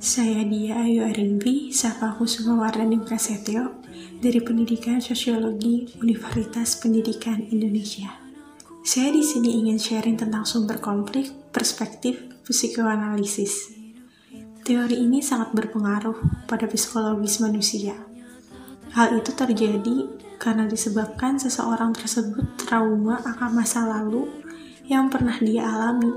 Saya Dia Ayu Arinbi, Sapa Kusuma Wardani Prasetyo, dari Pendidikan Sosiologi Universitas Pendidikan Indonesia. Saya di sini ingin sharing tentang sumber konflik, perspektif, psikoanalisis. Teori ini sangat berpengaruh pada psikologis manusia. Hal itu terjadi karena disebabkan seseorang tersebut trauma akan masa lalu yang pernah dia alami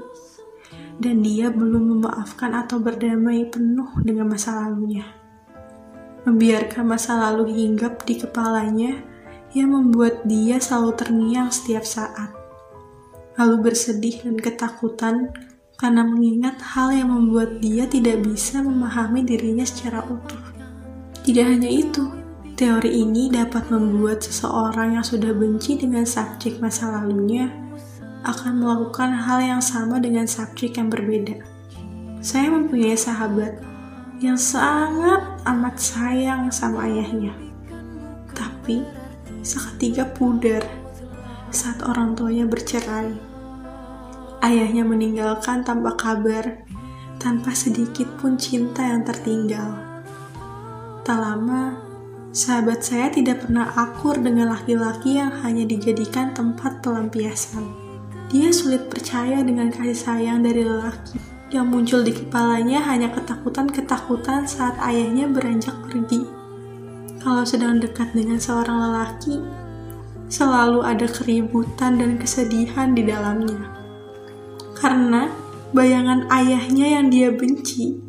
dan dia belum memaafkan atau berdamai penuh dengan masa lalunya. Membiarkan masa lalu hinggap di kepalanya yang membuat dia selalu terngiang setiap saat. Lalu bersedih dan ketakutan karena mengingat hal yang membuat dia tidak bisa memahami dirinya secara utuh. Tidak hanya itu, teori ini dapat membuat seseorang yang sudah benci dengan subjek masa lalunya akan melakukan hal yang sama dengan subjek yang berbeda. Saya mempunyai sahabat yang sangat amat sayang sama ayahnya. Tapi seketika pudar saat orang tuanya bercerai. Ayahnya meninggalkan tanpa kabar, tanpa sedikit pun cinta yang tertinggal. Tak lama, sahabat saya tidak pernah akur dengan laki-laki yang hanya dijadikan tempat pelampiasan. Dia sulit percaya dengan kasih sayang dari lelaki. Yang muncul di kepalanya hanya ketakutan-ketakutan saat ayahnya beranjak pergi. Kalau sedang dekat dengan seorang lelaki, selalu ada keributan dan kesedihan di dalamnya. Karena bayangan ayahnya yang dia benci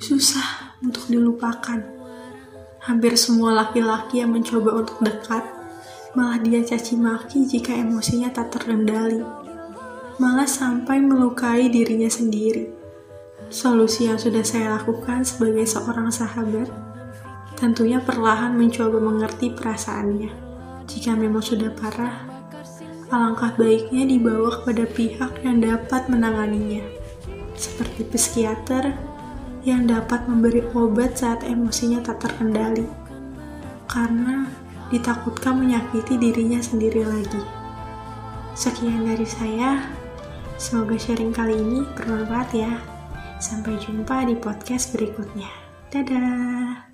susah untuk dilupakan. Hampir semua laki-laki yang mencoba untuk dekat malah dia caci maki jika emosinya tak terkendali malah sampai melukai dirinya sendiri. Solusi yang sudah saya lakukan sebagai seorang sahabat, tentunya perlahan mencoba mengerti perasaannya. Jika memang sudah parah, alangkah baiknya dibawa kepada pihak yang dapat menanganinya, seperti psikiater yang dapat memberi obat saat emosinya tak terkendali, karena ditakutkan menyakiti dirinya sendiri lagi. Sekian dari saya. Semoga sharing kali ini bermanfaat ya. Sampai jumpa di podcast berikutnya. Dadah.